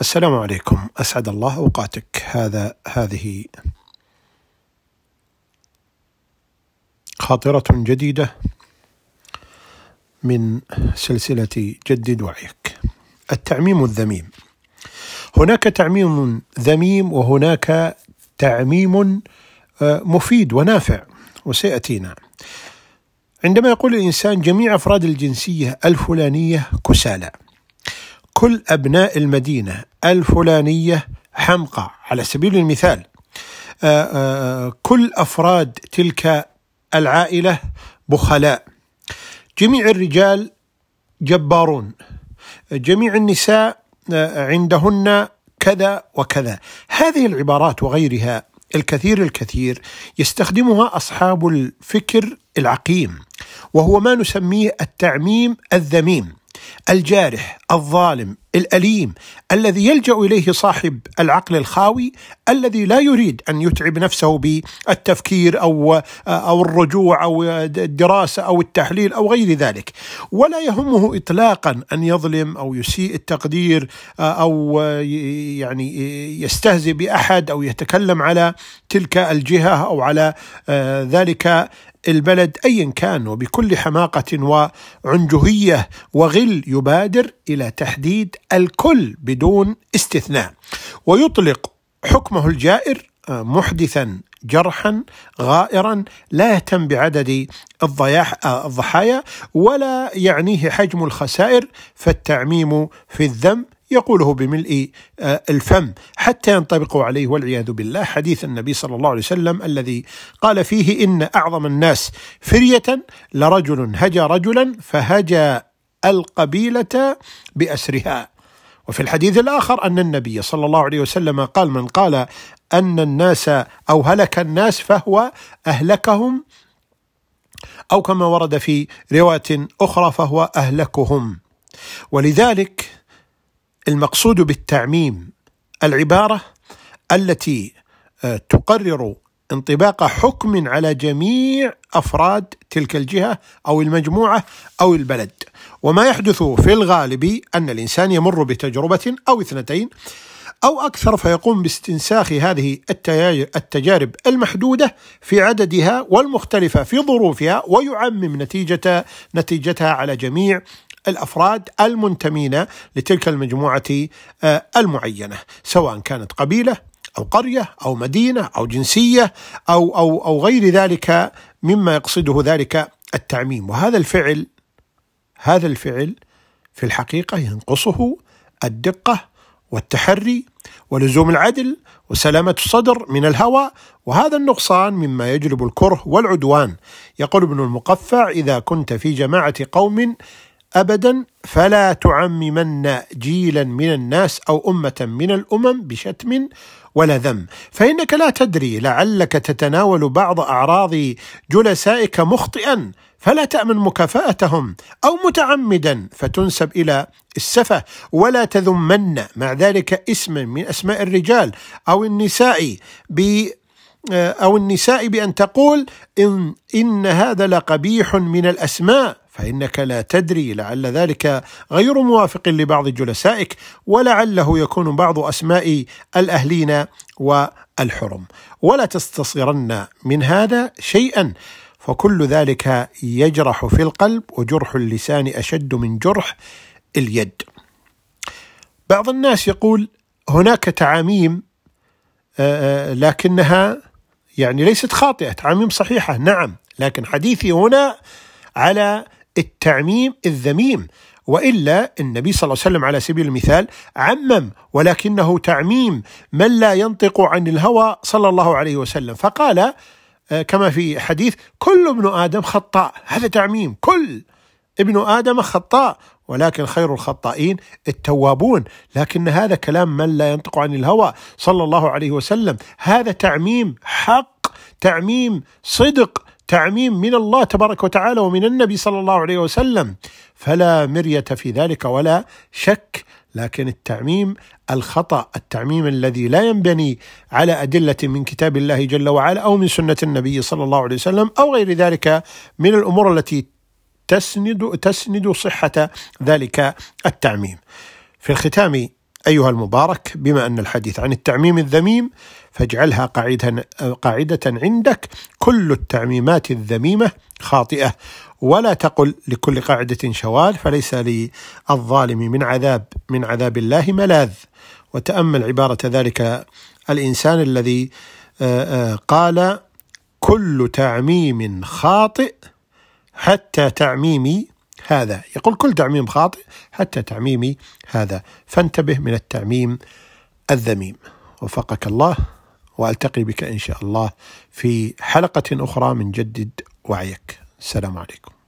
السلام عليكم. أسعد الله أوقاتك. هذا هذه خاطرة جديدة من سلسلة جدد وعيك التعميم الذميم. هناك تعميم ذميم وهناك تعميم آه، مفيد ونافع وسيأتينا. عندما يقول الإنسان جميع أفراد الجنسية الفلانية كسالى. كل أبناء المدينة الفلانية حمقى. على سبيل المثال آه، آه، كل أفراد تلك العائلة بخلاء. جميع الرجال جبارون. جميع النساء آه، عندهن كذا وكذا. هذه العبارات وغيرها الكثير الكثير يستخدمها أصحاب الفكر العقيم وهو ما نسميه التعميم الذميم الجارح الظالم الأليم الذي يلجأ إليه صاحب العقل الخاوي الذي لا يريد أن يتعب نفسه بالتفكير أو أو الرجوع أو الدراسة أو التحليل أو غير ذلك. ولا يهمه اطلاقا أن يظلم أو يسيء التقدير أو يعني يستهزئ بأحد أو يتكلم على تلك الجهة أو على ذلك البلد ايا كان وبكل حماقة وعنجهية وغل يبادر إلى تحديد الكل بدون استثناء. ويطلق حكمه الجائر آه، محدثا جرحا غائرا لا يهتم بعدد آه، الضحايا ولا يعنيه حجم الخسائر فالتعميم في الذم يقوله بملء آه، الفم حتى ينطبق عليه والعياذ بالله حديث النبي صلى الله عليه وسلم الذي قال فيه إن أعظم الناس فرية لرجل هجى رجلا فهجى القبيلة بأسرها. وفي الحديث الآخر أن النبي صلى الله عليه وسلم قال من قال أن الناس أو هلك الناس فهو أهلكهم أو كما ورد في رواية أخرى فهو أهلكهم. ولذلك المقصود بالتعميم العبارة التي آه، تقرر انطباق حكم على جميع أفراد تلك الجهة أو المجموعة أو البلد. وما يحدث في الغالب أن الإنسان يمر بتجربة أو اثنتين أو أكثر فيقوم باستنساخ هذه التجارب المحدودة في عددها والمختلفة في ظروفها ويعمم نتيجه نتيجتها على جميع الأفراد المنتمين لتلك المجموعة آه، المعينة سواء كانت قبيلة أو قرية أو مدينة أو جنسية أو أو أو غير ذلك مما يقصده ذلك التعميم. وهذا الفعل هذا الفعل في الحقيقة ينقصه الدقة والتحري ولزوم العدل وسلامة الصدر من الهوى. وهذا النقصان مما يجلب الكره والعدوان. يقول ابن المقفع إذا كنت في جماعة قوم ابدا فلا تعممن جيلا من الناس أو أمة من الأمم بشتم ولا ذم. فإنك لا تدري لعلك تتناول بعض أعراض جلسائك مخطئا فلا تأمن مكافأتهم أو متعمدا فتنسب إلى السفة. ولا تذمن مع ذلك اسما من أسماء الرجال أو النساء ب أو النساء بأن تقول إن, إن هذا لقبيح من الأسماء. فإنك لا تدري لعل ذلك غير موافق لبعض جلسائك ولعله يكون بعض أسماء الأهلين والحرم. ولا تستصغرن من هذا شيئا فكل ذلك يجرح في القلب وجرح اللسان أشد من جرح اليد. بعض الناس يقول هناك تعاميم آه، آه، لكنها يعني ليست خاطئة تعاميم صحيحة نعم لكن حديثي هنا على التعميم الذميم وإلا النبي صلى الله عليه وسلم على سبيل المثال عمم ولكنه تعميم من لا ينطق عن الهوى صلى الله عليه وسلم. فقال آه، كما في حديث كل ابن آدم خطاء. هذا تعميم. كل ابن آدم خطاء ولكن خير الخطائين التوابون. لكن هذا كلام من لا ينطق عن الهوى صلى الله عليه وسلم. هذا تعميم حق تعميم صدق. تعميم من الله تبارك وتعالى ومن النبي صلى الله عليه وسلم فلا مرية في ذلك ولا شك لكن التعميم الخطأ التعميم الذي لا ينبني على أدلة من كتاب الله جل وعلا أو من سنة النبي صلى الله عليه وسلم أو غير ذلك من الأمور التي تسند تسند صحة ذلك التعميم. في الختام أيها المبارك بما أن الحديث عن التعميم الذميم فاجعلها قاعدة, قاعدة عندك. كل التعميمات الذميمة خاطئة. ولا تقل لكل قاعدة شواذ فليس للظالم من عذاب من عذاب الله ملاذ. وتأمل عبارة ذلك الإنسان الذي آه، آه، قال كل تعميم خاطئ حتى تعميمي هذا. يقول كل تعميم خاطئ حتى تعميمي هذا. فانتبه من التعميم الذميم. وفقك الله وألتقي بك إن شاء الله في حلقة أخرى من جدد وعيك. السلام عليكم.